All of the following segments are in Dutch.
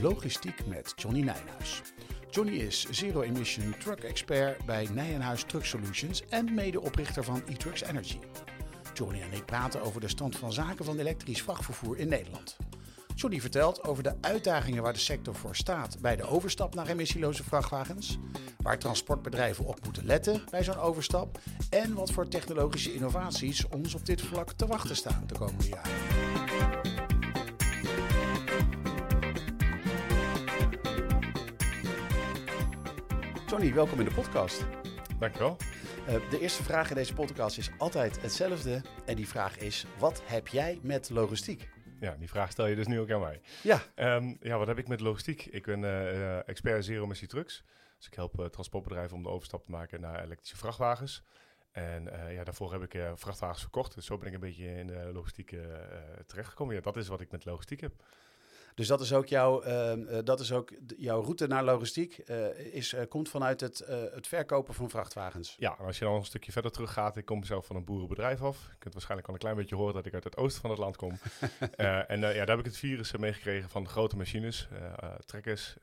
Logistiek met Johnny Nijhuis. Johnny is Zero Emission Truck Expert bij Nijenhuis Truck Solutions en medeoprichter van eTrucks Energy. Johnny en ik praten over de stand van zaken van elektrisch vrachtvervoer in Nederland. Johnny vertelt over de uitdagingen waar de sector voor staat bij de overstap naar emissieloze vrachtwagens, waar transportbedrijven op moeten letten bij zo'n overstap en wat voor technologische innovaties ons op dit vlak te wachten staan de komende jaren. Johnny, welkom in de podcast. Dankjewel. Uh, de eerste vraag in deze podcast is altijd hetzelfde. En die vraag is: wat heb jij met logistiek? Ja, die vraag stel je dus nu ook aan mij. Ja. Um, ja, wat heb ik met logistiek? Ik ben uh, expert zero emissie trucks. Dus ik help uh, transportbedrijven om de overstap te maken naar elektrische vrachtwagens. En ja, daarvoor heb ik vrachtwagens verkocht. Dus zo ben ik een beetje in de logistiek terechtgekomen. Ja, dat is wat ik met logistiek heb. Dus dat is ook, jouw, uh, dat is ook jouw route naar logistiek, uh, is, uh, komt vanuit het, het verkopen van vrachtwagens. Ja, en als je dan een stukje verder terug gaat, ik kom zelf van een boerenbedrijf af. Je kunt waarschijnlijk al een klein beetje horen dat ik uit het oosten van het land kom. en ja, daar heb ik het virus meegekregen van grote machines, trekkers,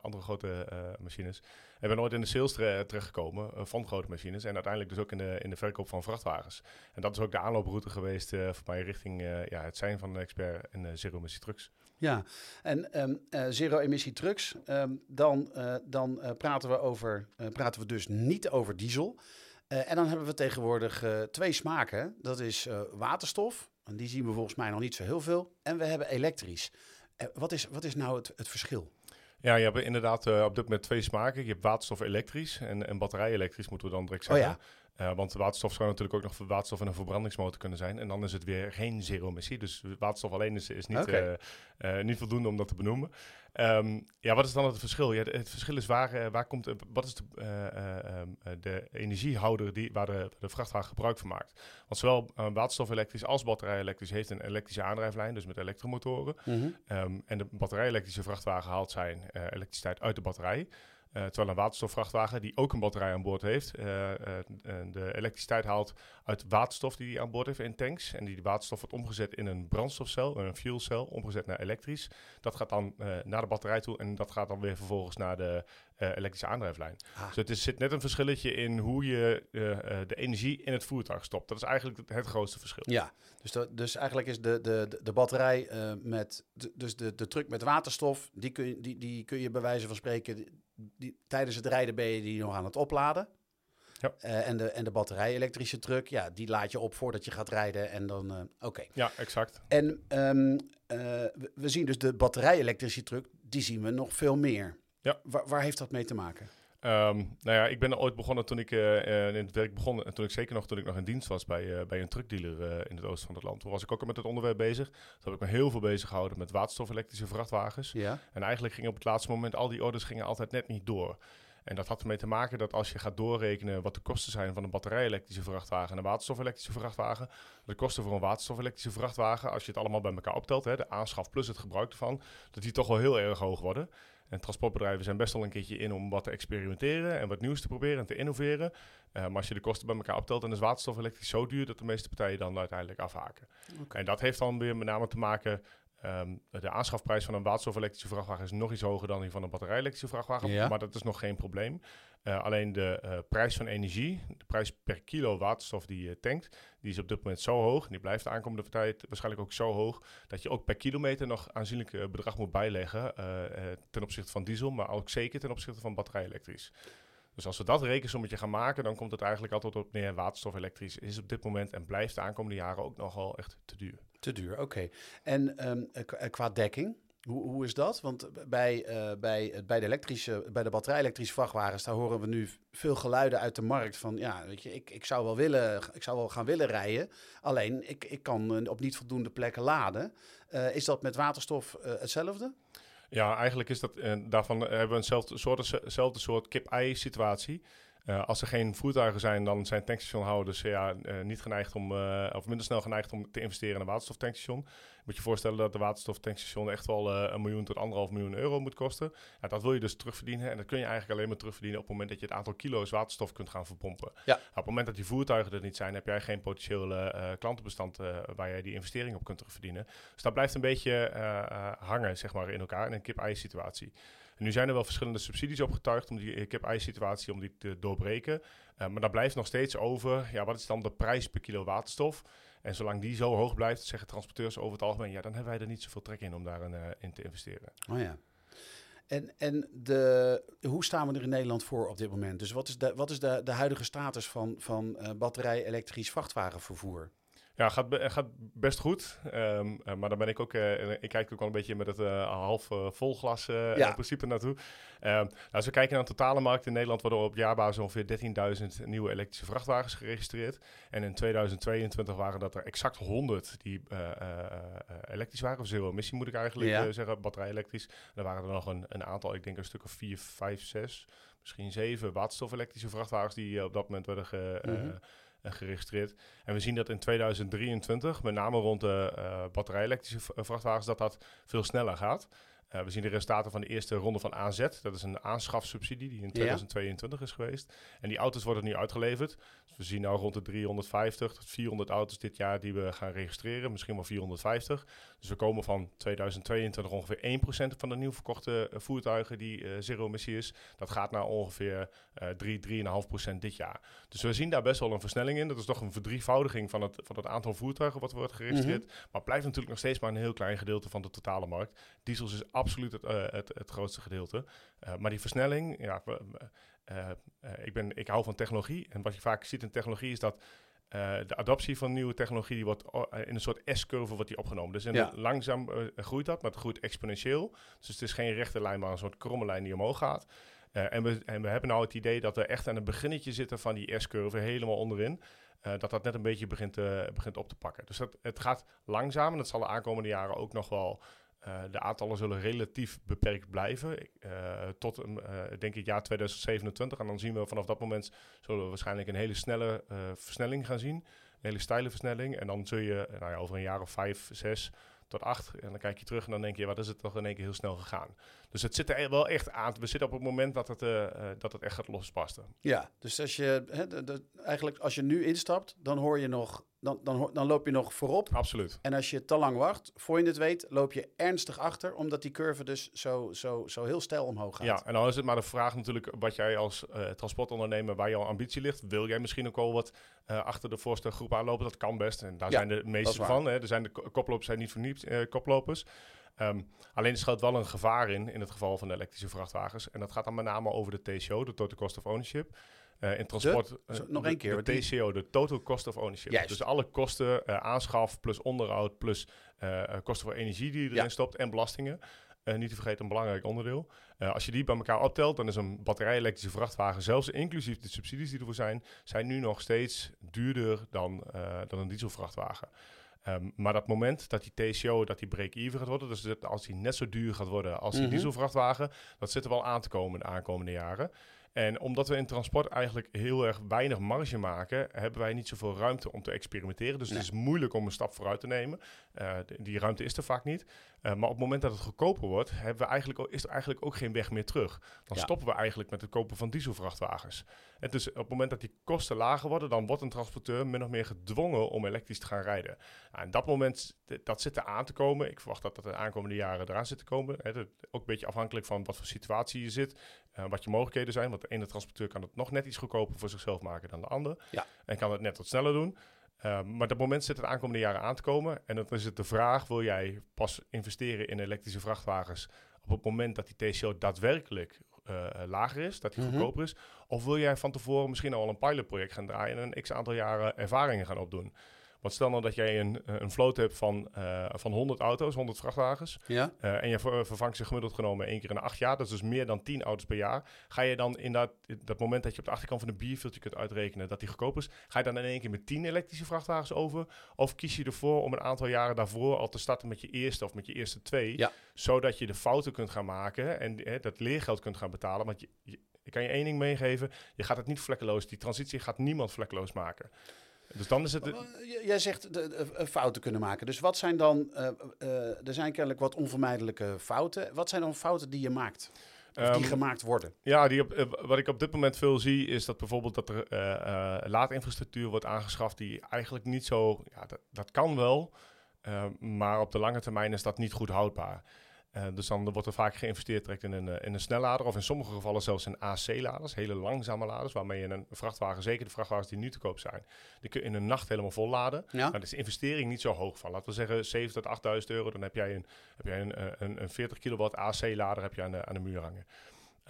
andere grote machines. En ben nooit in de sales terechtgekomen van grote machines en uiteindelijk dus ook in de, in de verkoop van vrachtwagens. En dat is ook de aanlooproute geweest voor mij richting ja, het zijn van een expert in zero emissie trucks. Ja, en um, uh, zero-emissie trucks, um, dan, uh, dan uh, praten, we over, praten we dus niet over diesel. en dan hebben we tegenwoordig twee smaken. Dat is waterstof, en die zien we volgens mij nog niet zo heel veel. En we hebben elektrisch. wat, is, wat is nou het, het verschil? Ja, je hebt inderdaad op dit moment twee smaken. Je hebt waterstof elektrisch en, en batterij elektrisch, moeten we dan direct zeggen. Oh ja. Uh, want waterstof zou natuurlijk ook nog waterstof in een verbrandingsmotor kunnen zijn. En dan is het weer geen zero-emissie. Dus waterstof alleen is, is niet, okay. uh, uh, niet voldoende om dat te benoemen. Um, ja, wat is dan het verschil? Ja, het verschil is waar, waar komt, wat is de, de energiehouder die, waar, de, de vrachtwagen gebruik van maakt. Want zowel waterstof elektrisch als batterij elektrisch heeft een elektrische aandrijflijn, dus met elektromotoren. Mm -hmm. um, en de batterij elektrische vrachtwagen haalt zijn elektriciteit uit de batterij. Uh, terwijl een waterstofvrachtwagen die ook een batterij aan boord heeft, uh, uh, de elektriciteit haalt uit waterstof die hij aan boord heeft in tanks. En die waterstof wordt omgezet in een brandstofcel, een fuelcel, omgezet naar elektrisch. Dat gaat dan naar de batterij toe en dat gaat dan weer vervolgens naar de elektrische aandrijflijn. Ah. Dus het is, zit net een verschilletje in hoe je de energie in het voertuig stopt. Dat is eigenlijk het, grootste verschil. Ja, dus, dus eigenlijk is de, de, de batterij met, de, dus de, de truck met waterstof, die kun, je, die, die kun je bij wijze van spreken die, tijdens het rijden ben je die nog aan het opladen. Ja. Uh, en, de, en de batterij-elektrische truck, ja, die laat je op voordat je gaat rijden. En dan, uh, oké. Okay. Ja, exact. En um, uh, we, we, zien dus de batterij-elektrische truck, die zien we nog veel meer. Ja. Waar, waar heeft dat mee te maken? Um, nou ja, ik ben ooit begonnen toen ik uh, in het werk begon. En toen ik zeker nog toen ik nog in dienst was bij, uh, bij een truckdealer uh, in het oosten van het land. Toen was ik ook met het onderwerp bezig. Toen heb ik me heel veel bezig gehouden met waterstof-elektrische vrachtwagens. Ja. En eigenlijk gingen op het laatste moment al die orders gingen altijd net niet door. En dat had ermee te maken dat als je gaat doorrekenen wat de kosten zijn van een batterij-elektrische vrachtwagen en een waterstof-elektrische vrachtwagen, de kosten voor een waterstof-elektrische vrachtwagen, als je het allemaal bij elkaar optelt, hè, de aanschaf plus het gebruik ervan, dat die toch wel heel erg hoog worden. En transportbedrijven zijn best wel een keertje in om wat te experimenteren en wat nieuws te proberen en te innoveren. Uh, maar als je de kosten bij elkaar optelt, dan is waterstof elektrisch zo duur dat de meeste partijen dan uiteindelijk afhaken. Okay. En dat heeft dan weer met name te maken. Um, de aanschafprijs van een waterstof-elektrische vrachtwagen is nog iets hoger dan die van een batterij-elektrische vrachtwagen. Ja. Maar dat is nog geen probleem. Uh, alleen de uh, prijs van energie, de prijs per kilo waterstof die je tankt, die is op dit moment zo hoog. En die blijft de aankomende tijd waarschijnlijk ook zo hoog. Dat je ook per kilometer nog aanzienlijk uh, bedrag moet bijleggen. ten opzichte van diesel, maar ook zeker ten opzichte van batterij-elektrisch. Dus als we dat rekensommetje gaan maken, dan komt het eigenlijk altijd op neer. Waterstof elektrisch is op dit moment en blijft de aankomende jaren ook nogal echt te duur. Te duur, oké. En um, qua dekking, hoe, hoe is dat? Want bij, uh, bij, bij de elektrische, bij de batterij-elektrische vrachtwagens, daar horen we nu veel geluiden uit de markt van, ja, weet je, ik, ik zou wel willen, ik zou wel gaan willen rijden, alleen ik, ik kan op niet voldoende plekken laden. Is dat met waterstof hetzelfde? Ja, eigenlijk is dat, uh, daarvan hebben we eenzelfde soort, eenzelfde soort kip-ei situatie. Uh, als er geen voertuigen zijn, dan zijn tankstationhouders ja, uh, niet geneigd om, uh, of minder snel geneigd om te investeren in een waterstoftankstation. Moet je voorstellen dat de waterstoftankstation echt wel een miljoen tot anderhalf miljoen euro moet kosten. Ja, dat wil je dus terugverdienen en dat kun je eigenlijk alleen maar terugverdienen op het moment dat je het aantal kilo's waterstof kunt gaan verpompen. Ja. Nou, op het moment dat die voertuigen er niet zijn, heb jij geen potentiële klantenbestand waar je die investering op kunt terugverdienen. Dus dat blijft een beetje hangen zeg maar, in elkaar in een kip-ei situatie. En nu zijn er wel verschillende subsidies opgetuigd om die kip-ei-situatie om die te doorbreken. Uh, maar daar blijft nog steeds over, ja, wat is dan de prijs per kilo waterstof? En zolang die zo hoog blijft, zeggen transporteurs over het algemeen, ja, dan hebben wij er niet zoveel trek in om daarin uh, in te investeren. Oh ja. En, en de, hoe staan we er in Nederland voor op dit moment? Dus wat is de, wat is de, de huidige status van, van uh, batterij-elektrisch vrachtwagenvervoer? Ja, gaat, gaat best goed. Um, maar dan ben ik ook, uh, ik kijk ook wel een beetje met het uh, half vol glas ja. principe naartoe. Um, nou, als we kijken naar de totale markt in Nederland, worden op jaarbasis ongeveer 13.000 nieuwe elektrische vrachtwagens geregistreerd. En in 2022 waren dat er exact 100 die elektrisch waren, of zero emissie moet ik eigenlijk ja. zeggen, batterij elektrisch. Dan waren er nog een, een, aantal, ik denk een stuk of 4, 5, 6, misschien 7 waterstof-elektrische vrachtwagens die op dat moment werden ge, mm -hmm geregistreerd. En we zien dat in 2023, met name rond de uh, batterij-elektrische vrachtwagens, dat dat veel sneller gaat. Uh, we zien de resultaten van de eerste ronde van AZ. Dat is een aanschafsubsidie die in 2022 is geweest. En die auto's worden nu uitgeleverd. Dus we zien nu rond de 350 tot 400 auto's dit jaar die we gaan registreren. Misschien wel 450. Dus we komen van 2022 ongeveer 1% van de nieuw verkochte uh, voertuigen die uh, zero emissie is. Dat gaat naar ongeveer 3, 3,5% dit jaar. Dus we zien daar best wel een versnelling in. Dat is toch een verdrievoudiging van het, van het aantal voertuigen wat wordt geregistreerd. Mm -hmm. Maar blijft natuurlijk nog steeds maar een heel klein gedeelte van de totale markt. Diesels is absoluut het, uh, het, het, grootste gedeelte. Uh, maar die versnelling, ja, uh, ik, ben, ik hou van technologie. En wat je vaak ziet in technologie is dat de adoptie van nieuwe technologie die wordt in een soort S-curve wordt die opgenomen. Dus ja. langzaam groeit dat, maar het groeit exponentieel. Dus het is geen rechte lijn, maar een soort kromme lijn die omhoog gaat. en, we, en we hebben nou het idee dat we echt aan het beginnetje zitten van die S-curve, helemaal onderin. dat dat net een beetje begint, begint op te pakken. Dus dat, het gaat langzaam en dat zal de aankomende jaren ook nog wel uh, de aantallen zullen relatief beperkt blijven. Uh, tot uh, denk ik jaar 2027. En dan zien we vanaf dat moment zullen we waarschijnlijk een hele snelle versnelling gaan zien. Een hele steile versnelling. En dan zul je nou ja, over een jaar of vijf, zes tot acht. En dan kijk je terug en dan denk je, wat is het toch in één keer heel snel gegaan. Dus het zit er wel echt aan. We zitten op het moment dat het, uh, dat het echt gaat lospasten. Ja, dus als je, de, eigenlijk als je nu instapt, dan hoor je nog dan, dan, dan loop je nog voorop. Absoluut. En als je te lang wacht, voor je het weet, loop je ernstig achter, omdat die curve dus zo, zo, zo heel stijl omhoog gaat. Ja, en dan is het maar de vraag natuurlijk wat jij als uh, transportondernemer, waar jouw ambitie ligt. Wil jij misschien ook al wat uh, achter de voorste groep aanlopen? Dat kan best. En daar zijn de meeste van. Hè. Er zijn de koplopers zijn niet voor niets koplopers. Um, alleen er schuilt wel een gevaar in, in het geval van de elektrische vrachtwagens. En dat gaat dan met name over de TCO, de Total Cost of Ownership. Uh, in transport. De, uh, nog één keer. De TCO, de Total Cost of Ownership. Juist. Dus alle kosten, uh, aanschaf plus onderhoud plus kosten voor energie die je erin ja. stopt en belastingen. niet te vergeten een belangrijk onderdeel. als je die bij elkaar optelt, dan is een batterij-elektrische vrachtwagen, zelfs inclusief de subsidies die ervoor zijn, zijn nu nog steeds duurder dan, dan een dieselvrachtwagen. Um, maar dat moment dat die TCO, dat die break-even gaat worden, dus dat als die net zo duur gaat worden als die mm -hmm. dieselvrachtwagen, dat zit er wel aan te komen de aankomende jaren. En omdat we in transport eigenlijk heel erg weinig marge maken, hebben wij niet zoveel ruimte om te experimenteren. Dus nee. het is moeilijk om een stap vooruit te nemen. Uh, die ruimte is er vaak niet. Uh, maar op het moment dat het goedkoper wordt, hebben we eigenlijk, is er eigenlijk ook geen weg meer terug. Dan ja. stoppen we eigenlijk met het kopen van dieselvrachtwagens. En dus op het moment dat die kosten lager worden, dan wordt een transporteur min of meer gedwongen om elektrisch te gaan rijden. Nou, en dat moment, dat zit er aan te komen. Ik verwacht dat dat de aankomende jaren eraan zit te komen. Dat, ook een beetje afhankelijk van wat voor situatie je zit, uh, wat je mogelijkheden zijn. Want de ene transporteur kan het nog net iets goedkoper voor zichzelf maken dan de ander. Ja. En kan het net wat sneller doen. Uh, maar dat moment zit het aankomende jaren aan te komen. En dan is het de vraag, wil jij pas investeren in elektrische vrachtwagens op het moment dat die TCO daadwerkelijk uh, lager is, dat die mm -hmm. goedkoper is? Of wil jij van tevoren misschien al een pilotproject gaan draaien en een x aantal jaren ervaringen gaan opdoen? Want stel nou dat jij een, een vloot hebt van, van 100 auto's, 100 vrachtwagens. Ja. en je vervangt ze gemiddeld genomen één keer in acht jaar. Dat is dus meer dan 10 auto's per jaar. Ga je dan in dat, dat moment dat je op de achterkant van een bierfiltje kunt uitrekenen dat die goedkoop is, ga je dan in één keer met 10 elektrische vrachtwagens over? Of kies je ervoor om een aantal jaren daarvoor al te starten met je eerste of met je eerste twee? Ja. Zodat je de fouten kunt gaan maken en hè, dat leergeld kunt gaan betalen. Want je, ik kan je één ding meegeven, je gaat het niet vlekkeloos, die transitie gaat niemand vlekkeloos maken. Dus dan is het. Jij zegt de, fouten kunnen maken. Dus wat zijn dan. Uh, uh, er zijn kennelijk wat onvermijdelijke fouten. Wat zijn dan fouten die je maakt? Of die um, gemaakt worden? Ja, die op, wat ik op dit moment veel zie, is dat bijvoorbeeld dat er laadinfrastructuur wordt aangeschaft die eigenlijk niet zo. Ja, dat, dat kan wel, maar op de lange termijn is dat niet goed houdbaar. Uh, dus dan wordt er vaak geïnvesteerd direct in een, in een snellader of in sommige gevallen zelfs in AC-laders, hele langzame laders, waarmee je een vrachtwagen, zeker de vrachtwagens die nu te koop zijn, die kun je in een nacht helemaal vol laden. Ja. Maar is de investering niet zo hoog van. Laten we zeggen 7 tot 8000 euro, dan heb jij een, heb jij een, een, een 40 kilowatt AC-lader heb je aan de, aan de muur hangen.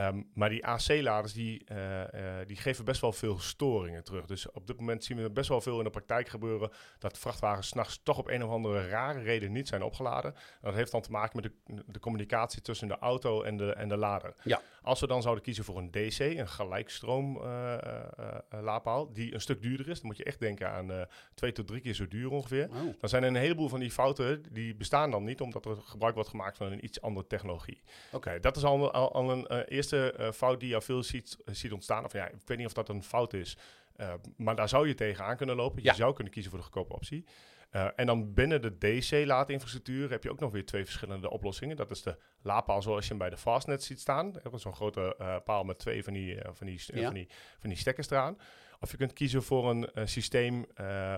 Um, maar die AC-laders die, uh, uh, die geven best wel veel storingen terug. Dus op dit moment zien we best wel veel in de praktijk gebeuren dat vrachtwagens s'nachts toch op een of andere rare reden niet zijn opgeladen. dat heeft dan te maken met de, de communicatie tussen de auto en de, en de lader. Ja. Als we dan zouden kiezen voor een DC, een gelijkstroom uh, laadpaal, die een stuk duurder is, dan moet je echt denken aan twee tot drie keer zo duur ongeveer. Oh. Dan zijn er een heleboel van die fouten die bestaan dan niet, omdat er gebruik wordt gemaakt van een iets andere technologie. Oké, dat is al, al, al een eerste eerste fout die je al veel ziet, eh, ziet ontstaan. Of ja, ik weet niet of dat een fout is. Uh, maar daar zou je tegenaan kunnen lopen. Je zou kunnen kiezen voor de goedkope optie. Uh, en dan binnen de DC-laadinfrastructuur heb je ook nog weer twee verschillende oplossingen. Dat is de laadpaal zoals je hem bij de Fastnet ziet staan. Zo'n grote uh, paal met twee van die, van, die, ja. van, die, van die stekkers eraan. Of je kunt kiezen voor een systeem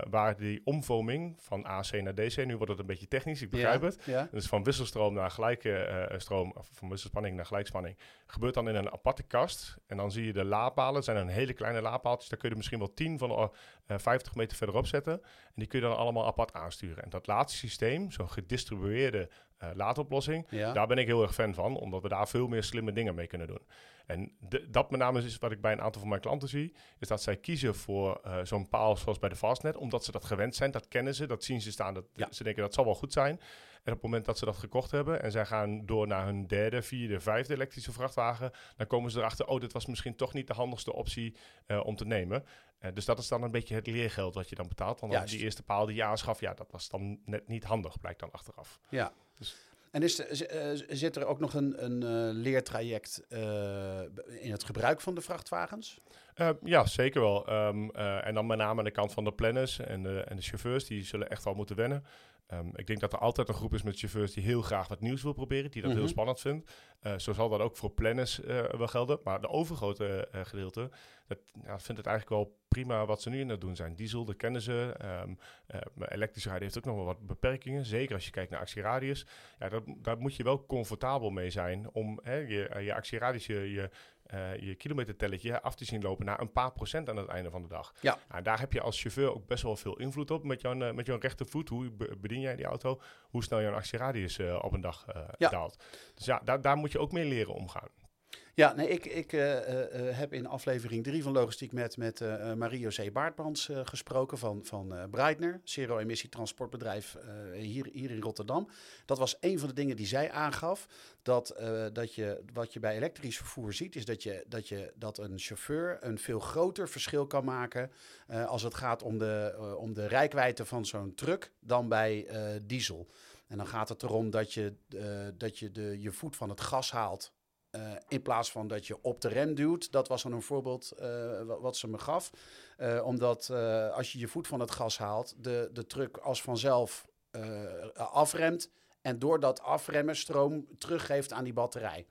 waar die omvorming van AC naar DC, nu wordt het een beetje technisch, ik begrijp ja, het. Ja. Dus van wisselstroom naar gelijke stroom, of van wisselspanning naar gelijkspanning, gebeurt dan in een aparte kast. En dan zie je de laadpalen, zijn een hele kleine laadpaaltjes, daar kun je er misschien wel 10 van 50 meter verderop zetten. En die kun je dan allemaal apart aansturen. En dat laatste systeem, zo'n gedistribueerde uh, laadoplossing. Ja. Daar ben ik heel erg fan van, omdat we daar veel meer slimme dingen mee kunnen doen. En de, dat met name is wat ik bij een aantal van mijn klanten zie, is dat zij kiezen voor uh, zo'n paal zoals bij de Fastnet, omdat ze dat gewend zijn, dat kennen ze, dat zien ze staan, dat, ja. ze denken dat zal wel goed zijn. En op het moment dat ze dat gekocht hebben en zij gaan door naar hun derde, vierde, vijfde elektrische vrachtwagen, dan komen ze erachter, oh, dit was misschien toch niet de handigste optie uh, om te nemen. Uh, dus dat is dan een beetje het leergeld wat je dan betaalt. Want dan die eerste paal die je aanschaft, ja, dat was dan net niet handig, blijkt dan achteraf. Ja. Dus en is, uh, zit er ook nog een, een uh, leertraject uh, in het gebruik van de vrachtwagens? ja, zeker wel. Um, en dan met name aan de kant van de planners en de, en de chauffeurs, die zullen echt wel moeten wennen. Um, ik denk dat er altijd een groep is met chauffeurs die heel graag wat nieuws wil proberen, die dat Mhm. heel spannend vindt. zo zal dat ook voor planners wel gelden. Maar de overgrote gedeelte, dat ja, vindt het eigenlijk wel prima wat ze nu in het doen zijn. Diesel, dat kennen ze. Um, uh, elektrisch rijden heeft ook nog wel wat beperkingen. Zeker als je kijkt naar actieradius. Ja, dat, daar moet je wel comfortabel mee zijn om hè, je, je actieradius, je, je, uh, je kilometertelletje af te zien lopen naar een paar procent aan het einde van de dag. Ja. Nou, daar heb je als chauffeur ook best wel veel invloed op met jouw, uh, met jouw rechtervoet. Hoe bedien jij die auto? Hoe snel jouw actieradius op een dag ja. daalt. Dus ja, daar, daar moet je ook mee leren omgaan. Ja, nee, ik, ik uh, uh, heb in aflevering 3 van Logistiek met, met uh, Marie-José Baartmans gesproken van, van Breitner, zero-emissie transportbedrijf hier, hier in Rotterdam. Dat was een van de dingen die zij aangaf. Dat, dat je, wat je bij elektrisch vervoer ziet, is dat, je, dat, je, dat een chauffeur een veel groter verschil kan maken als het gaat om de, om de rijkwijde van zo'n truck dan bij diesel. En dan gaat het erom dat je, dat je de, je voet van het gas haalt uh, in plaats van dat je op de rem duwt. Dat was dan een voorbeeld uh, wat ze me gaf. Uh, omdat als je je voet van het gas haalt, de, de truck als vanzelf afremt. En door dat afremmen stroom teruggeeft aan die batterij.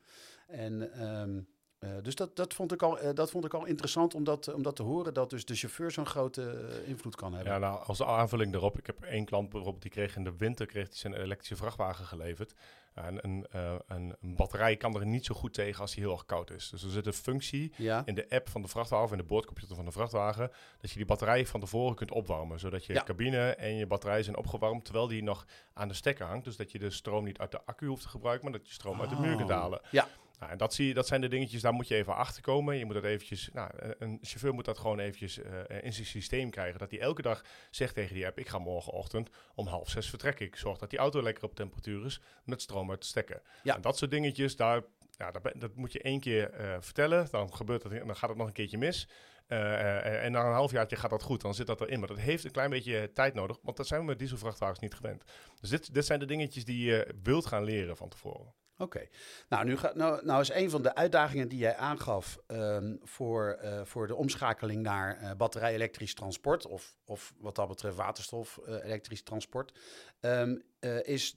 En um, uh, dus dat, dat, vond ik al, uh, dat vond ik al interessant om dat, om dat te horen, dat dus de chauffeur zo'n grote uh, invloed kan hebben. Ja, nou, als aanvulling daarop, ik heb één klant bijvoorbeeld, die kreeg in de winter kreeg die zijn elektrische vrachtwagen geleverd. En een, een, een, batterij kan er niet zo goed tegen als die heel erg koud is. Dus er zit een functie ja. in de app van de vrachtwagen, of in de boordcomputer van de vrachtwagen, dat je die batterij van tevoren kunt opwarmen. Zodat je ja. cabine en je batterij zijn opgewarmd, terwijl die nog aan de stekker hangt. Dus dat je de stroom niet uit de accu hoeft te gebruiken, maar dat je stroom oh. uit de muur kunt halen. Ja. Nou, en dat, zie je, dat zijn de dingetjes, daar moet je even achter komen. Je moet dat eventjes, nou, een chauffeur moet dat gewoon eventjes in zijn systeem krijgen. Dat hij elke dag zegt tegen die app, ik ga morgenochtend om half zes vertrekken. Ik zorg dat die auto lekker op temperatuur is met stroom uit de stekker. Ja. En dat soort dingetjes, daar, ja, dat, dat moet je één keer vertellen. Dan gebeurt het, dan gaat het nog een keertje mis. Uh, en na een halfjaartje gaat dat goed, dan zit dat erin. Maar dat heeft een klein beetje tijd nodig, want dat zijn we met dieselvrachtwagens niet gewend. Dus dit, dit zijn de dingetjes die je wilt gaan leren van tevoren. Oké. Nou, nu nou, nou is een van de uitdagingen die jij aangaf uh, voor, uh, voor de omschakeling naar uh, batterij-elektrisch transport, of, of wat dat betreft waterstof-elektrisch transport, um, is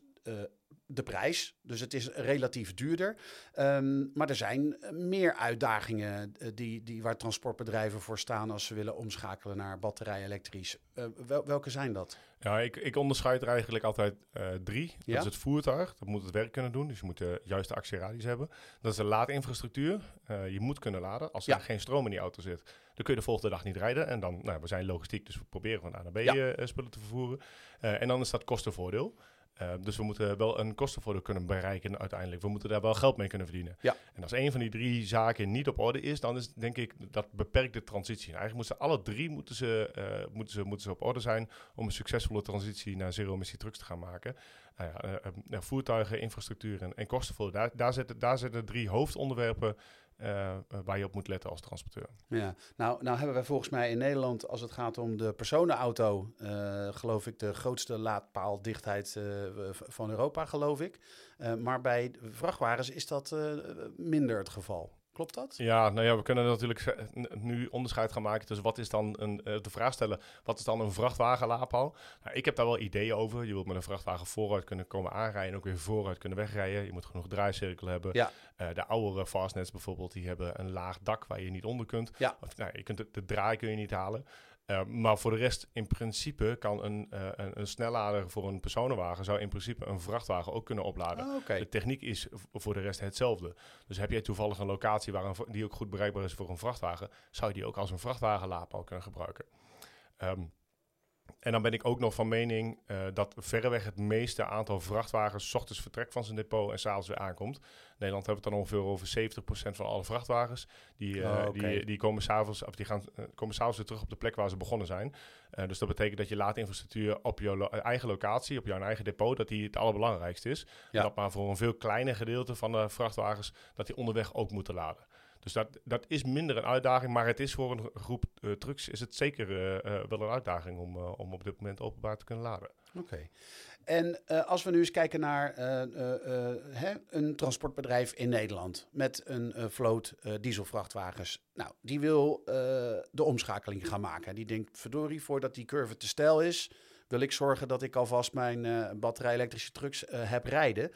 de prijs. Dus het is relatief duurder. Um, maar er zijn meer uitdagingen uh, die, die, waar transportbedrijven voor staan als ze willen omschakelen naar batterij elektrisch. Uh, wel, welke zijn dat? Ja, ik, ik onderscheid er eigenlijk altijd uh, drie. Dat is het voertuig, dat moet het werk kunnen doen. Dus je moet de juiste actieradius hebben. Dat is de laadinfrastructuur. je moet kunnen laden. Als er geen stroom in die auto zit, dan kun je de volgende dag niet rijden. En dan, nou, we zijn logistiek, dus we proberen van A naar B ja. spullen te vervoeren. en dan is dat kostenvoordeel. Uh, dus we moeten wel een kostenvoordeel kunnen bereiken uiteindelijk. We moeten daar wel geld mee kunnen verdienen. Ja. En als een van die drie zaken niet op orde is, dan is denk ik dat beperkt de transitie. En eigenlijk moeten alle drie moeten ze, uh, moeten ze, moeten ze op orde zijn om een succesvolle transitie naar zero-emissie trucks te gaan maken. Uh, ja, voertuigen, infrastructuur en, en kostenvoordeel. Daar, daar, zitten, daar zitten drie hoofdonderwerpen uh, waar je op moet letten als transporteur. Ja, nou, nou hebben wij volgens mij in Nederland, als het gaat om de personenauto, uh, geloof ik de grootste laadpaaldichtheid van Europa, geloof ik. maar bij vrachtwagens is dat minder het geval. Klopt dat? Ja, nou ja, we kunnen natuurlijk nu onderscheid gaan maken tussen wat is dan een, de vraag stellen, wat is dan een vrachtwagenlaadpaal? Nou, ik heb daar wel ideeën over. Je wilt met een vrachtwagen vooruit kunnen komen aanrijden en ook weer vooruit kunnen wegrijden. Je moet genoeg draaicirkel hebben. Ja. Uh, de oudere fastnets bijvoorbeeld, die hebben een laag dak waar je niet onder kunt. Ja. Of, nou, je kunt de, de draai kun je niet halen. Uh, maar voor de rest, in principe kan een, uh, een, een, snellader voor een personenwagen zou in principe een vrachtwagen ook kunnen opladen. Okay. De techniek is voor de rest hetzelfde. Dus heb jij toevallig een locatie waar een, die ook goed bereikbaar is voor een vrachtwagen, zou je die ook als een vrachtwagenlaadpaal kunnen gebruiken. Um, en dan ben ik ook nog van mening uh, dat verreweg het meeste aantal vrachtwagens s ochtends vertrekt van zijn depot en s'avonds weer aankomt. Nederland hebben we het dan ongeveer over 70% van alle vrachtwagens. Die, uh, oh, okay. die, die komen s'avonds of die gaan, uh, komen s'avonds weer terug op de plek waar ze begonnen zijn. dus dat betekent dat je laadinfrastructuur op lo eigen locatie, op jouw eigen depot, dat die het allerbelangrijkste is. Ja. En dat maar voor een veel kleiner gedeelte van de vrachtwagens, dat die onderweg ook moeten laden. Dus dat, dat is minder een uitdaging, maar het is voor een groep uh, trucks is het zeker uh, uh, wel een uitdaging om, om op dit moment openbaar te kunnen laden. Oké. En als we nu eens kijken naar hè, een transportbedrijf in Nederland met een vloot dieselvrachtwagens. Nou, die wil de omschakeling gaan maken. Die denkt, verdorie, voordat die curve te stijl is, wil ik zorgen dat ik alvast mijn batterij-elektrische trucks heb rijden.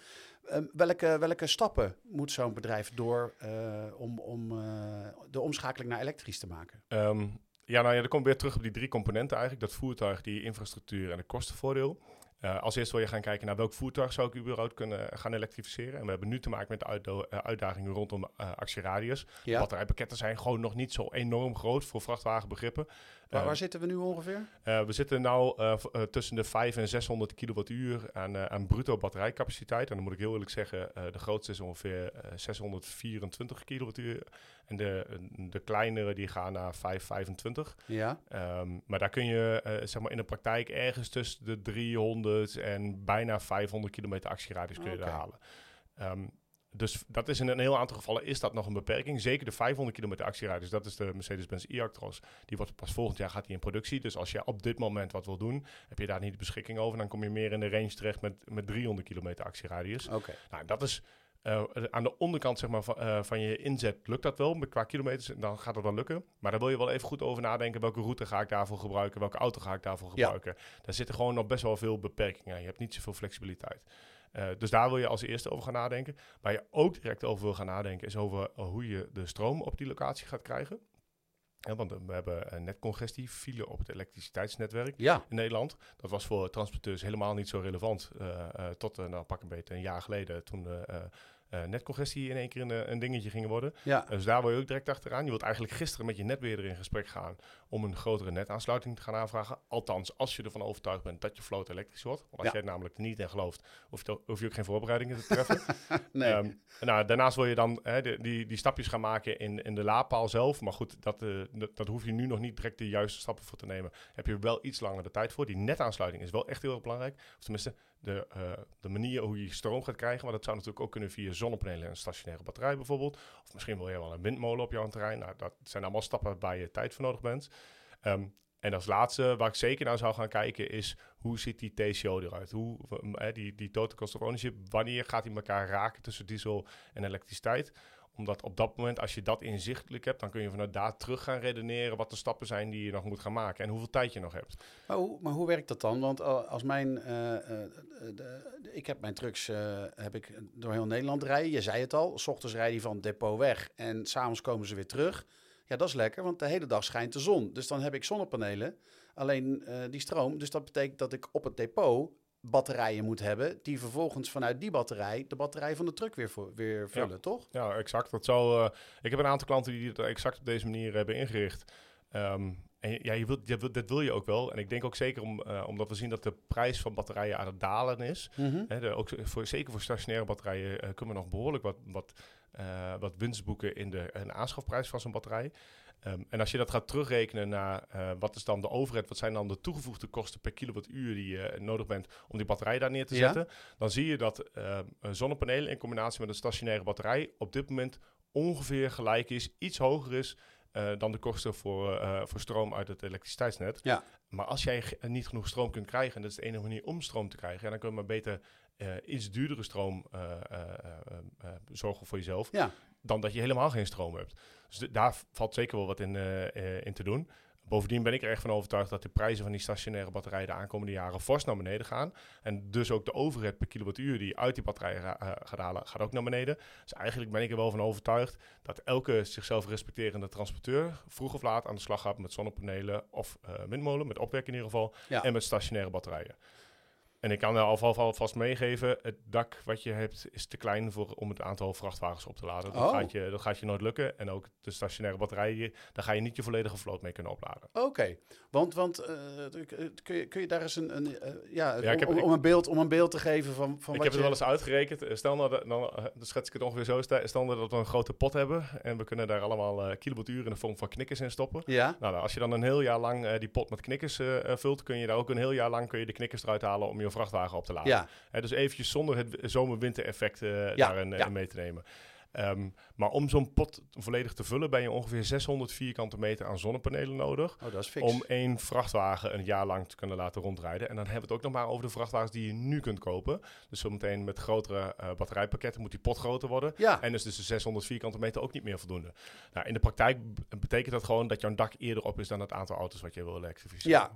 Um, welke, welke stappen moet zo'n bedrijf door uh, om, om uh, de omschakeling naar elektrisch te maken? Um, ja, nou ja, dan komt weer terug op die drie componenten eigenlijk. Dat voertuig, die infrastructuur en het kostenvoordeel. Uh, als eerste wil je gaan kijken naar welk voertuig zou ik überhaupt kunnen gaan elektrificeren. En we hebben nu te maken met de uitdagingen rondom actieradius. Ja. Batterijpakketten zijn gewoon nog niet zo enorm groot voor vrachtwagenbegrippen. Waar, waar, zitten we nu ongeveer? Uh, we zitten nu uh, tussen de 5 en 600 kilowattuur aan, aan bruto batterijcapaciteit. En dan moet ik heel eerlijk zeggen, de grootste is ongeveer 624 kilowattuur. En de, de kleinere die gaan naar 525. Ja. Um, maar daar kun je zeg maar in de praktijk ergens tussen de 300 en bijna 500 kilometer actieradius kun je okay. halen. Um, dus dat is in een heel aantal gevallen is dat nog een beperking. Zeker de 500 kilometer actieradius, dat is de Mercedes-Benz e-Actros. Die wordt pas volgend jaar gaat die in productie. Dus als je op dit moment wat wil doen, heb je daar niet de beschikking over. Dan kom je meer in de range terecht met, met 300 kilometer actieradius. Oké. Okay. Nou, dat is uh, aan de onderkant zeg maar, van, uh, van, je inzet lukt dat wel. Met qua kilometers, dan gaat het wel lukken. Maar daar wil je wel even goed over nadenken. Welke route ga ik daarvoor gebruiken? Welke auto ga ik daarvoor gebruiken? Ja. Daar zitten gewoon nog best wel veel beperkingen. Je hebt niet zoveel flexibiliteit. Uh, dus daar wil je als eerste over gaan nadenken. Waar je ook direct over wil gaan nadenken, is over uh, hoe je de stroom op die locatie gaat krijgen. Ja, want we hebben netcongestie, file op het elektriciteitsnetwerk ja. in Nederland. Dat was voor transporteurs helemaal niet zo relevant. Uh, tot, nou pak een beetje een jaar geleden, toen uh, netcongestie in één keer een, een dingetje gingen worden. Ja. dus daar wil je ook direct achteraan. Je wilt eigenlijk gisteren met je netbeheerder in gesprek gaan om een grotere netaansluiting te gaan aanvragen. Althans, als je ervan overtuigd bent dat je vloot elektrisch wordt. Want als Ja. jij er namelijk niet in gelooft, hoef je, hoef je ook geen voorbereidingen te treffen. nee. Ehm, nou, daarnaast wil je dan hè, de, die, die stapjes gaan maken in, in de laadpaal zelf. Maar goed, dat, eh, dat, dat hoef je nu nog niet direct de juiste stappen voor te nemen. Heb je wel iets langer de tijd voor. Die netaansluiting is wel echt heel erg belangrijk. Of tenminste, de, eh, de manier hoe je stroom gaat krijgen. Maar dat zou natuurlijk ook kunnen via zonnepanelen en een stationaire batterij bijvoorbeeld. Of misschien wil je wel een windmolen op jouw terrein. Nou, dat zijn allemaal stappen waar je tijd voor nodig bent. Ehm, en als laatste, waar ik zeker naar zou gaan kijken, is hoe ziet die TCO eruit? Hoe, eh, die, die total cost of ownership, wanneer gaat die elkaar raken tussen diesel en elektriciteit? Omdat op dat moment, als je dat inzichtelijk hebt, dan kun je vanuit daar terug gaan redeneren wat de stappen zijn die je nog moet gaan maken en hoeveel tijd je nog hebt. Maar hoe, maar hoe werkt dat dan? Want uh, als mijn, uh, uh, de, ik heb mijn trucks eh, heb ik door heel Nederland rijden. Je zei het al, s ochtends rijden die van depot weg en s'avonds komen ze weer terug. Ja, dat is lekker, want de hele dag schijnt de zon. Dus dan heb ik zonnepanelen, alleen eh, die stroom. Dus dat betekent dat ik op het depot batterijen moet hebben, die vervolgens vanuit die batterij de batterij van de truck weer, weer vullen, Ja. toch? Ja, exact. Dat zou, uh, ik heb een aantal klanten die het exact op deze manier hebben ingericht. Um, en ja, je wilt, je wilt, dat wil je ook wel. En ik denk ook zeker om, uh, omdat we zien dat de prijs van batterijen aan het dalen is. Mm -hmm. Hè, de, ook voor, zeker voor stationaire batterijen uh, kunnen we nog behoorlijk wat, wat, uh, wat winst boeken in de, in de aanschafprijs van zo'n batterij. Um, en als je dat gaat terugrekenen naar wat is dan de overheid, wat zijn dan de toegevoegde kosten per kilowattuur die je nodig bent om die batterij daar neer te zetten, ja. dan zie je dat uh, zonnepanelen in combinatie met een stationaire batterij op dit moment ongeveer gelijk is, iets hoger is uh, dan de kosten voor, uh, voor stroom uit het elektriciteitsnet. Ja. Maar als jij niet genoeg stroom kunt krijgen, en dat is de enige manier om stroom te krijgen, ja, dan kun je maar beter uh, iets duurdere stroom zorgen voor jezelf, ja. dan dat je helemaal geen stroom hebt. Dus daar valt zeker wel wat in, in te doen. Bovendien ben ik er echt van overtuigd dat de prijzen van die stationaire batterijen de aankomende jaren fors naar beneden gaan. En dus ook de overheid per kilowattuur die uit die batterijen uh, gaat halen, gaat ook naar beneden. Dus eigenlijk ben ik er wel van overtuigd dat elke zichzelf respecterende transporteur vroeg of laat aan de slag gaat met zonnepanelen of uh, windmolen, met opwek in ieder geval, ja. en met stationaire batterijen. En ik kan al alvast meegeven, het dak wat je hebt is te klein voor, om het aantal vrachtwagens op te laden. Dat, Oh. gaat je, dat gaat je nooit lukken. En ook de stationaire batterijen, daar ga je niet je volledige vloot mee kunnen opladen. Oké, okay. want, want uh, kun, je, kun je daar eens een, een uh, ja, Ja, ik heb- om, ik- om, een beeld, om een beeld te geven van, van ik wat heb het wel eens uitgerekend. Eh, Stel nou, dat, dan, eh, dan schets ik het ongeveer zo. Stel nou dat we een grote pot hebben en we kunnen daar allemaal eh kilowattuur in de vorm van knikkers in stoppen. Ja, Nou, nou, als je dan een heel jaar lang eh, die pot met knikkers eh, eh, vult, kun je daar ook een heel jaar lang kun je de knikkers eruit halen om je vrachtwagen op te laden. ja, Hè, dus eventjes zonder het zomer-winter effect eh, Ja, daarin eh, mee te nemen. Ehm, maar om zo'n pot volledig te vullen, ben je ongeveer 600 vierkante meter aan zonnepanelen nodig. oh, dat is fix. Om één vrachtwagen een jaar lang te kunnen laten rondrijden. En dan hebben we het ook nog maar over de vrachtwagens die je nu kunt kopen. Dus zometeen met grotere eh, batterijpakketten moet die pot groter worden. Ja, En dus, dus de 600 vierkante meter ook niet meer voldoende. Nou, in de praktijk betekent dat gewoon dat jouw dak eerder op is dan het aantal auto's wat je wil elektrificeren. Ja.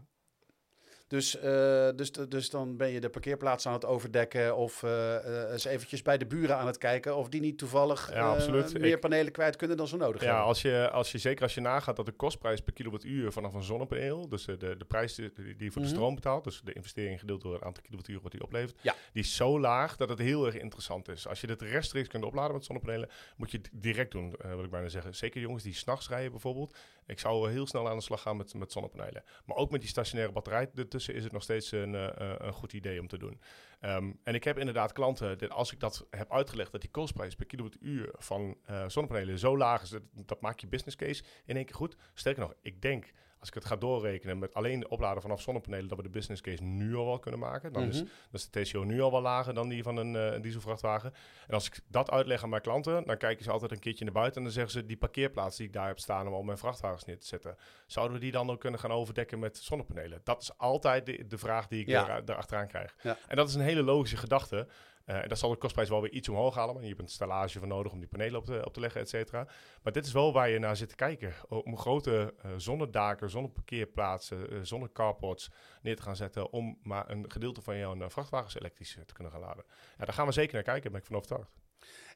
Dus, eh, dus, dus dan ben je de parkeerplaats aan het overdekken of eh, eh, eens eventjes bij de buren aan het kijken of die niet toevallig Ja, meer Ik- panelen kwijt kunnen dan ze nodig Ja, hebben. als je, als je, zeker als je nagaat dat de kostprijs per kilowattuur vanaf een zonnepaneel, dus de, de, prijs die, je voor de Mhm. stroom betaalt, dus de investering gedeeld door het aantal kilowattuur wat die oplevert, Ja. die is zo laag dat het heel erg interessant is. Als je dit rechtstreeks kunt opladen met zonnepanelen, moet je het direct doen, eh, wil ik bijna zeggen. Zeker jongens die s'nachts rijden bijvoorbeeld. Ik zou heel snel aan de slag gaan met, met zonnepanelen. Maar ook met die stationaire batterij ertussen is het nog steeds een, eh, eh, een goed idee om te doen. Ehm, en ik heb inderdaad klanten, dat als ik dat heb uitgelegd, dat die kostprijs per kilowattuur van eh, zonnepanelen zo laag is, dat, dat maakt je business case in één keer goed. Sterker nog, ik denk, als ik het ga doorrekenen met alleen opladen vanaf zonnepanelen, dat we de business case nu al wel kunnen maken. Dan, is, Mhm. dan is de TCO nu al wel lager dan die van een eh, een dieselvrachtwagen. En als ik dat uitleg aan mijn klanten, dan kijken ze altijd een keertje naar buiten en dan zeggen ze, die parkeerplaats die ik daar heb staan om al mijn vrachtwagens neer te zetten, zouden we die dan ook kunnen gaan overdekken met zonnepanelen? Dat is altijd de, de vraag die ik Ja. daar, daarachteraan krijg. Ja. En dat is een hele logische gedachte. Eh, en dat zal de kostprijs wel weer iets omhoog halen. Want je hebt een stallage voor nodig om die panelen op te, op te leggen, et cetera. Maar dit is wel waar je naar zit te kijken. Om grote eh zonnedaken, zonneparkeerplaatsen, eh zonnecarports neer te gaan zetten. Om maar een gedeelte van jouw eh, vrachtwagens elektrisch eh, te kunnen gaan laden. Ja, daar gaan we zeker naar kijken, daar ben ik van overtuigd.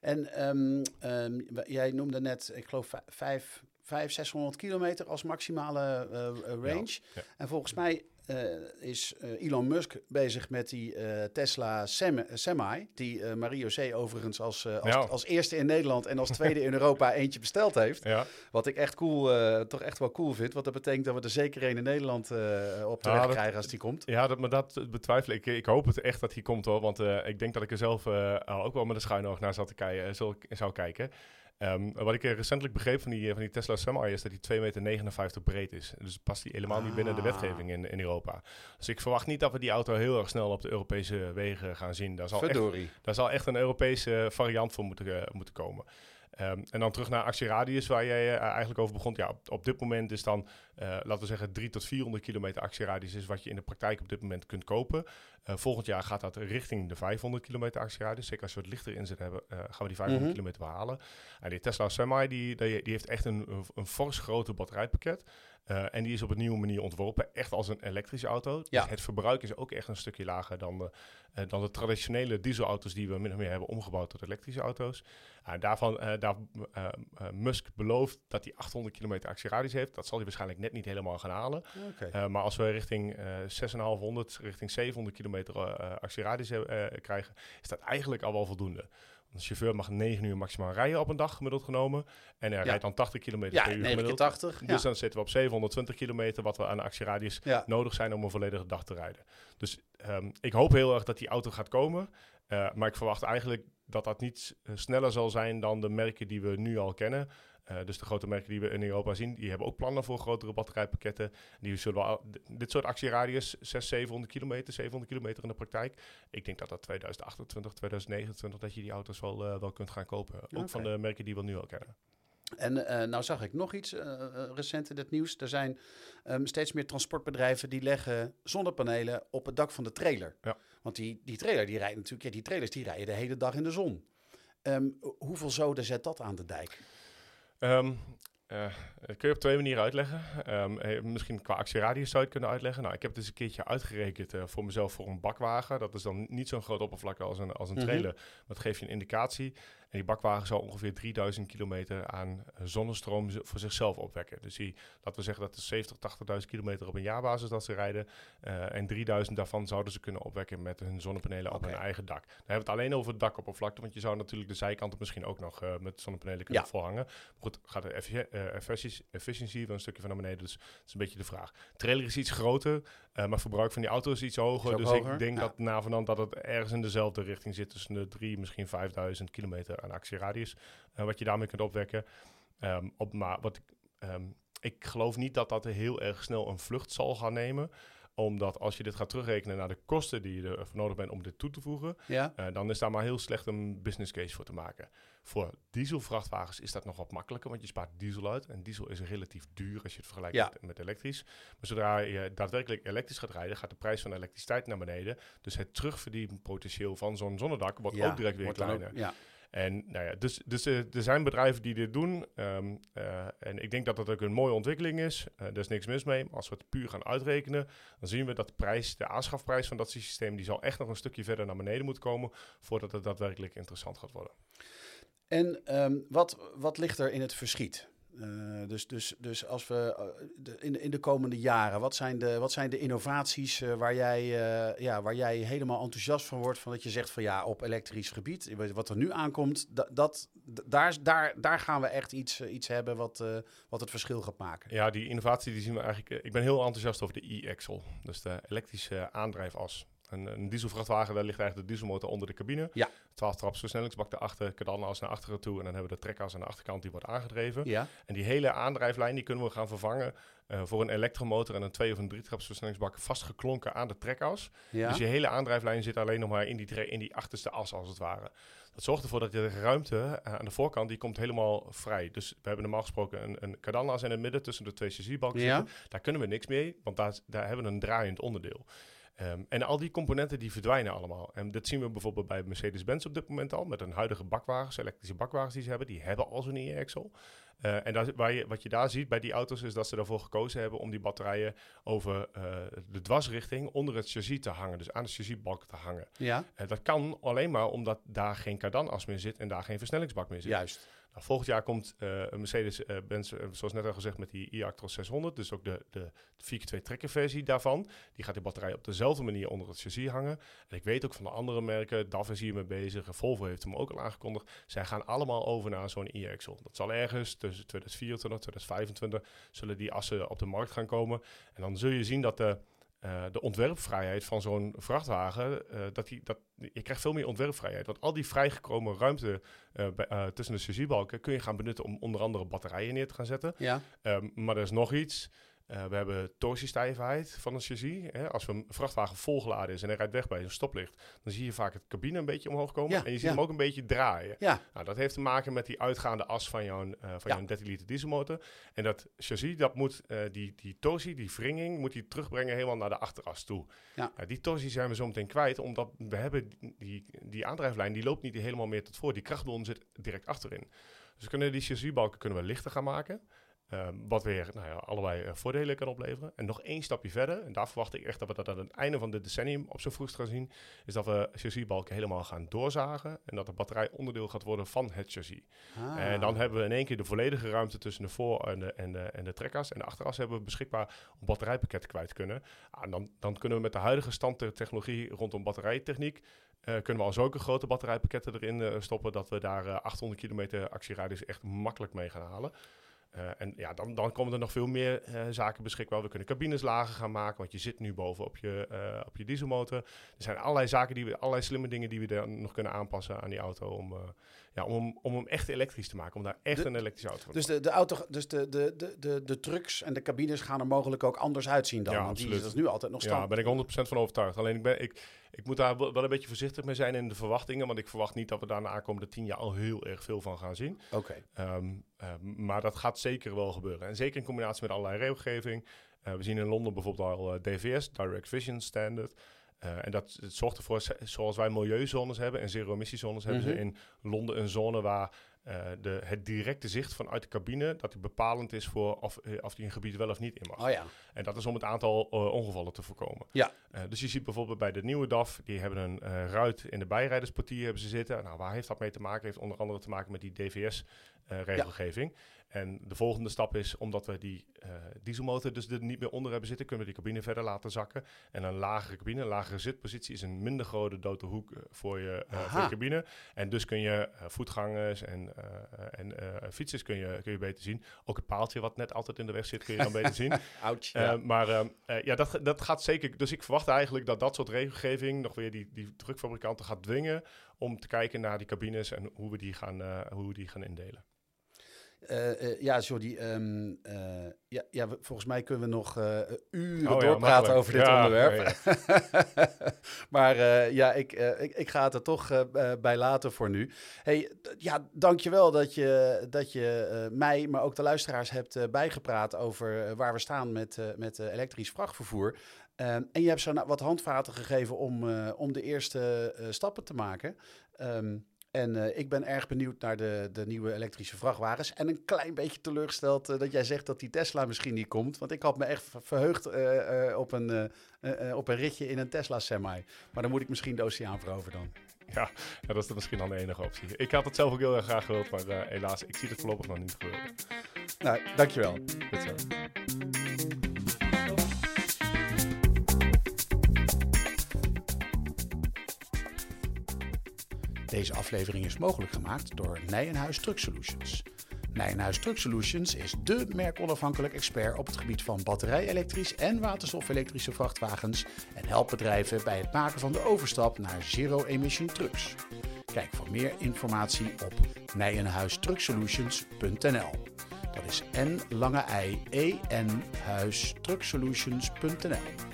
En ehm, ehm, jij noemde net, ik geloof, vijf, vijf 600 kilometer als maximale eh, eh, range. ja. En volgens mij is Elon Musk bezig met die Tesla Semi, die Mario C. overigens als, als, als, eerste in Nederland en als tweede in Europa eentje besteld heeft. Ja. Wat ik echt cool, toch echt wel cool vind, want dat betekent dat we er zeker een in Nederland op de weg krijgen als die komt. Ja, dat, maar dat betwijfel ik. Ik hoop het echt dat die komt hoor, want ik denk dat ik er zelf ook wel met een schuin oog naar zat te kijken, zou kijken. Um, wat ik recentelijk begreep van die, van die Tesla Semi is dat die 2,59 meter breed is. Dus past die helemaal niet binnen de ah. wetgeving in, in Europa. Dus ik verwacht niet dat we die auto heel erg snel op de Europese wegen gaan zien. Daar zal, Verdorie. echt, daar zal echt een Europese variant voor moeten, uh, moeten komen. Um, en dan terug naar actieradius, waar jij uh, eigenlijk over begon. Ja, op, op dit moment is dan, uh, laten we zeggen, 3 tot 400 kilometer actieradius is wat je in de praktijk op dit moment kunt kopen. Uh, volgend jaar gaat dat richting de 500 kilometer actieradius. Zeker als we het lichter inzet hebben, gaan we die 500 mm kilometer behalen. En die Tesla Semi, die, die, die heeft echt een, een fors grote batterijpakket. Uh, en die is op een nieuwe manier ontworpen, echt als een elektrische auto. Dus ja. het verbruik is ook echt een stukje lager dan de, uh, dan de traditionele dieselauto's die we min of meer hebben omgebouwd tot elektrische auto's. Uh, daarvan, daar, Musk belooft dat hij 800 kilometer actieradius heeft. Dat zal hij waarschijnlijk net niet helemaal gaan halen. Okay. maar als we richting 6500, richting 700 kilometer actieradius krijgen, is dat eigenlijk al wel voldoende. Een chauffeur mag 9 uur maximaal rijden op een dag gemiddeld genomen. En hij rijdt dan 80 kilometer per uur gemiddeld. 80, dus dan zitten we op 720 kilometer wat we aan actieradius nodig zijn om een volledige dag te rijden. Dus um, ik hoop heel erg dat die auto gaat komen. Uh, maar ik verwacht eigenlijk dat dat niet sneller zal zijn dan de merken die we nu al kennen. Uh, dus de grote merken die we in Europa zien, die hebben ook plannen voor grotere batterijpakketten. Die zullen wel, dit soort actieradius, 600, 700 kilometer, 700 kilometer in de praktijk. Ik denk dat dat 2028, 2029, dat je die auto's wel, uh, wel kunt gaan kopen. Ook van de merken die we nu al kennen. En uh, nou zag ik nog iets uh, recent in het nieuws. Er zijn um, steeds meer transportbedrijven die leggen zonnepanelen op het dak van de trailer. Ja. Want die, die trailer die rijdt natuurlijk, ja, die trailers die rijden de hele dag in de zon. Um, hoeveel zoden zet dat aan de dijk? Um, uh, kun je op twee manieren uitleggen. Um, misschien qua actieradius zou je het kunnen uitleggen. Nou, ik heb het eens een keertje uitgerekend uh, voor mezelf voor een bakwagen. Dat is dan niet zo'n groot oppervlakte als een, als een mhm. trailer. Mm -hmm. Maar dat geeft je een indicatie. En die bakwagen zal ongeveer 3000 kilometer aan eh, zonnestroom voor zichzelf opwekken. Dus die, laten we zeggen dat is 70, 80.000 kilometer op een jaarbasis dat ze rijden. Uh, en 3000 daarvan zouden ze kunnen opwekken met hun zonnepanelen op hun eigen dak. Dan hebben we het alleen over het dakoppervlakte, want je zou natuurlijk de zijkanten misschien ook nog uh, met zonnepanelen kunnen ja. volhangen. Maar goed, gaat de efficiëntie wel een stukje van naar beneden, dus dat is een beetje de vraag. trailer is iets groter, maar verbruik van die auto is iets hoger. dus ik denk ja. dat na vanaf dat het ergens in dezelfde richting zit, tussen de 3, misschien 5000 kilometer aan actieradius, uh, wat je daarmee kunt opwekken. Um, op, maar wat ik, um, ik geloof niet dat dat heel erg snel een vlucht zal gaan nemen omdat als je dit gaat terugrekenen naar de kosten die je ervoor nodig bent om dit toe te voegen, ja. uh, dan is daar maar heel slecht een business case voor te maken. Voor dieselvrachtwagens is dat nog wat makkelijker, want je spaart diesel uit. En diesel is relatief duur als je het vergelijkt ja. met, met, elektrisch. Maar zodra je daadwerkelijk elektrisch gaat rijden, gaat de prijs van elektriciteit naar beneden. Dus het terugverdienpotentieel van zo'n zonnedak wordt ja, ook direct weer kleiner. Ook, ja. En nou ja, dus, dus uh, er zijn bedrijven die dit doen. Um, uh, en ik denk dat dat ook een mooie ontwikkeling is. Uh, er is niks mis mee. Maar als we het puur gaan uitrekenen, dan zien we dat de prijs, de aanschafprijs van dat systeem, die zal echt nog een stukje verder naar beneden moeten komen voordat het daadwerkelijk interessant gaat worden. En um, wat, wat ligt er in het verschiet? Uh, dus, dus, dus als we de, in, in de komende jaren, wat zijn de, wat zijn de innovaties uh, waar, jij, ja, waar jij helemaal enthousiast van wordt? Van dat je zegt van ja, op elektrisch gebied, wat er nu aankomt, dat, daar, daar, daar gaan we echt iets, iets hebben wat, wat het verschil gaat maken. Ja, die innovatie die zien we eigenlijk. ik ben heel enthousiast over de e-axle, dus de elektrische aandrijfas. Een, een dieselvrachtwagen, daar ligt eigenlijk de dieselmotor onder de cabine. Ja. 12 traps versnellingsbak erachter, kadannas naar achteren toe. En dan hebben we de trekkas aan de achterkant die wordt aangedreven. Ja. En die hele aandrijflijn die kunnen we gaan vervangen uh, voor een elektromotor en een twee of een drie traps versnellingsbak vastgeklonken aan de trekkas. Ja. Dus je hele aandrijflijn zit alleen nog maar in die, in die achterste as als het ware. Dat zorgt ervoor dat je de ruimte uh, aan de voorkant, die komt helemaal vrij. Dus we hebben normaal gesproken een, een kadannas in het midden tussen de twee chassisbalken ja. Daar kunnen we niks mee, want daar, daar hebben we een draaiend onderdeel. Um, en al die componenten die verdwijnen allemaal. En dat zien we bijvoorbeeld bij Mercedes-Benz op dit moment al. Met een huidige bakwagens, elektrische bakwagens die ze hebben. Die hebben al zo'n e-axle. Uh, en daar, waar je, wat je daar ziet bij die auto's is dat ze ervoor gekozen hebben om die batterijen over uh, de dwarsrichting onder het chassis te hangen. Dus aan de chassisbalk te hangen. Ja. Uh, dat kan alleen maar omdat daar geen kardanas meer zit en daar geen versnellingsbak meer zit. Juist. Nou, volgend jaar komt een Mercedes-Benz, zoals net al gezegd, met die e-Actros 600. Dus ook de, de 4x2 trekkerversie daarvan. Die gaat die batterij op dezelfde manier onder het chassis hangen. En ik weet ook van de andere merken, DAF is hiermee bezig. Volvo heeft hem ook al aangekondigd. Zij gaan allemaal over naar zo'n e-axle. Dat zal ergens tussen 2024 en 2025 zullen die assen op de markt gaan komen. En dan zul je zien dat de uh, de ontwerpvrijheid van zo'n vrachtwagen, uh, dat die, dat, je krijgt veel meer ontwerpvrijheid. Want al die vrijgekomen ruimte uh, bij, tussen de chassisbalken kun je gaan benutten om onder andere batterijen neer te gaan zetten. Ja. Um, maar er is nog iets. Uh, we hebben torsiestijfheid van een chassis. Hè. Als een vrachtwagen volgeladen is en hij rijdt weg bij een stoplicht, dan zie je vaak het cabine een beetje omhoog komen. Ja, en je ziet hem ook een beetje draaien. Ja. Nou, dat heeft te maken met die uitgaande as van jouw, uh, van jouw 13 liter dieselmotor. En dat chassis, dat moet, uh, die, die torsie, die wringing, moet hij terugbrengen helemaal naar de achteras toe. Ja. Nou, die torsie zijn we zo meteen kwijt, omdat we hebben die, die aandrijflijn, die loopt niet helemaal meer tot voor. Die krachtbron zit direct achterin. Dus kunnen die chassisbalken kunnen we lichter gaan maken. Ehm, wat weer nou ja, allerlei uh, voordelen kan opleveren. En nog één stapje verder, en daar verwacht ik echt dat we dat aan het einde van dit decennium op zijn vroegst gaan zien, is dat we chassisbalken helemaal gaan doorzagen en dat de batterij onderdeel gaat worden van het chassis. Ah. En dan hebben we in één keer de volledige ruimte tussen de voor- en de, en de, en de trekkas. En de achteras hebben we beschikbaar om batterijpakketten kwijt kunnen. Ah, dan, dan kunnen we met de huidige stand der technologie rondom batterijtechniek uh, kunnen we al zulke grote batterijpakketten erin uh, stoppen dat we daar uh, 800 kilometer actieradius echt makkelijk mee gaan halen. Uh, en ja, dan, dan komen er nog veel meer uh, zaken beschikbaar. We kunnen cabines lager gaan maken, want je zit nu boven op je, uh, op je dieselmotor. Er zijn allerlei zaken, die we, allerlei slimme dingen die we dan nog kunnen aanpassen aan die auto om, ja, om, om hem echt elektrisch te maken, om daar echt een elektrische auto van dus de, de auto, dus de, de, de, de, de trucks en de cabines gaan er mogelijk ook anders uitzien dan. Ja, want absoluut. die is nu altijd nog stand. Ja, daar ben ik 100% van overtuigd. Alleen ik, ben, ik, ik moet daar wel een beetje voorzichtig mee zijn in de verwachtingen, want ik verwacht niet dat we daar de aankomende tien jaar al heel erg veel van gaan zien. Oké. Okay. Um, um, maar dat gaat zeker wel gebeuren. En zeker in combinatie met allerlei regelgeving. Uh, we zien in Londen bijvoorbeeld al uh, DVS, Direct Vision Standard. Uh, en dat het zorgt ervoor, zoals wij milieuzones hebben en zero-emissiezones, mm -hmm. hebben ze in Londen een zone waar uh, de, het directe zicht vanuit de cabine, dat die bepalend is voor of, uh, of die een gebied wel of niet in mag. Oh ja. En dat is om het aantal uh, ongevallen te voorkomen. Ja. dus je ziet bijvoorbeeld bij de nieuwe DAF, die hebben een ruit in de bijrijdersportier hebben ze zitten. Nou, waar heeft dat mee te maken? Heeft onder andere te maken met die DVS-regelgeving. Ja. En de volgende stap is, omdat we die uh, dieselmotor dus er niet meer onder hebben zitten, kunnen we die cabine verder laten zakken. En een lagere cabine, een lagere zitpositie, is een minder grote dode hoek uh, voor, je, uh, voor je cabine. En dus kun je voetgangers en, en fietsers kun je, kun je beter zien. Ook het paaltje wat net altijd in de weg zit, kun je dan beter zien. Ouch, ja. Maar ja, dat, dat gaat zeker. Dus ik verwacht eigenlijk dat dat soort regelgeving nog weer die, die drukfabrikanten gaat dwingen om te kijken naar die cabines en hoe we die gaan, hoe we die gaan indelen. Uh, uh, ja, Jordi, um, uh, ja, ja, volgens mij kunnen we nog uren oh, doorpraten ja, over dit ja, onderwerp. Ja, maar ja, ik, ik, ik ga het er toch bij laten voor nu. Hey, ja, dankjewel dat je, dat je mij, maar ook de luisteraars hebt bijgepraat over waar we staan met, met elektrisch vrachtvervoer. en je hebt zo wat handvaten gegeven om, om de eerste stappen te maken. Um, en uh, ik ben erg benieuwd naar de, de nieuwe elektrische vrachtwagens. En een klein beetje teleurgesteld uh, dat jij zegt dat die Tesla misschien niet komt. Want ik had me echt verheugd uh, op, een, op een ritje in een Tesla Semi. Maar dan moet ik misschien de oceaan veroveren dan. Ja, ja, dat is misschien dan de enige optie. Ik had het zelf ook heel erg graag gewild, maar helaas, ik zie het voorlopig nog niet gebeuren. Nou, dankjewel. Goed zo. Deze aflevering is mogelijk gemaakt door Nijenhuis Truck Solutions. Nijenhuis Truck Solutions is dé merkonafhankelijk expert op het gebied van batterij-elektrisch en waterstof-elektrische vrachtwagens en helpt bedrijven bij het maken van de overstap naar zero-emission trucks. Kijk voor meer informatie op nijenhuistrucksolutions.nl. Dat is n lange i e n huistrucksolutions.nl.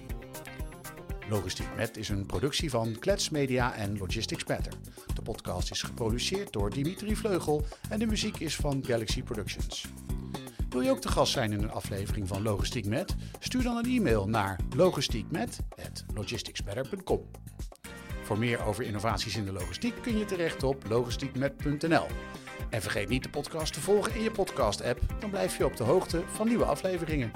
Logistiek Met is een productie van Klets Media en Logistics Better. De podcast is geproduceerd door Dimitri Vleugel en de muziek is van Galaxy Productions. Wil je ook te gast zijn in een aflevering van Logistiek Met? Stuur dan een e-mail naar logistiekmet@logisticsbetter.com. Voor meer over innovaties in de logistiek kun je terecht op logistiekmet.nl. En vergeet niet de podcast te volgen in je podcast-app, dan blijf je op de hoogte van nieuwe afleveringen.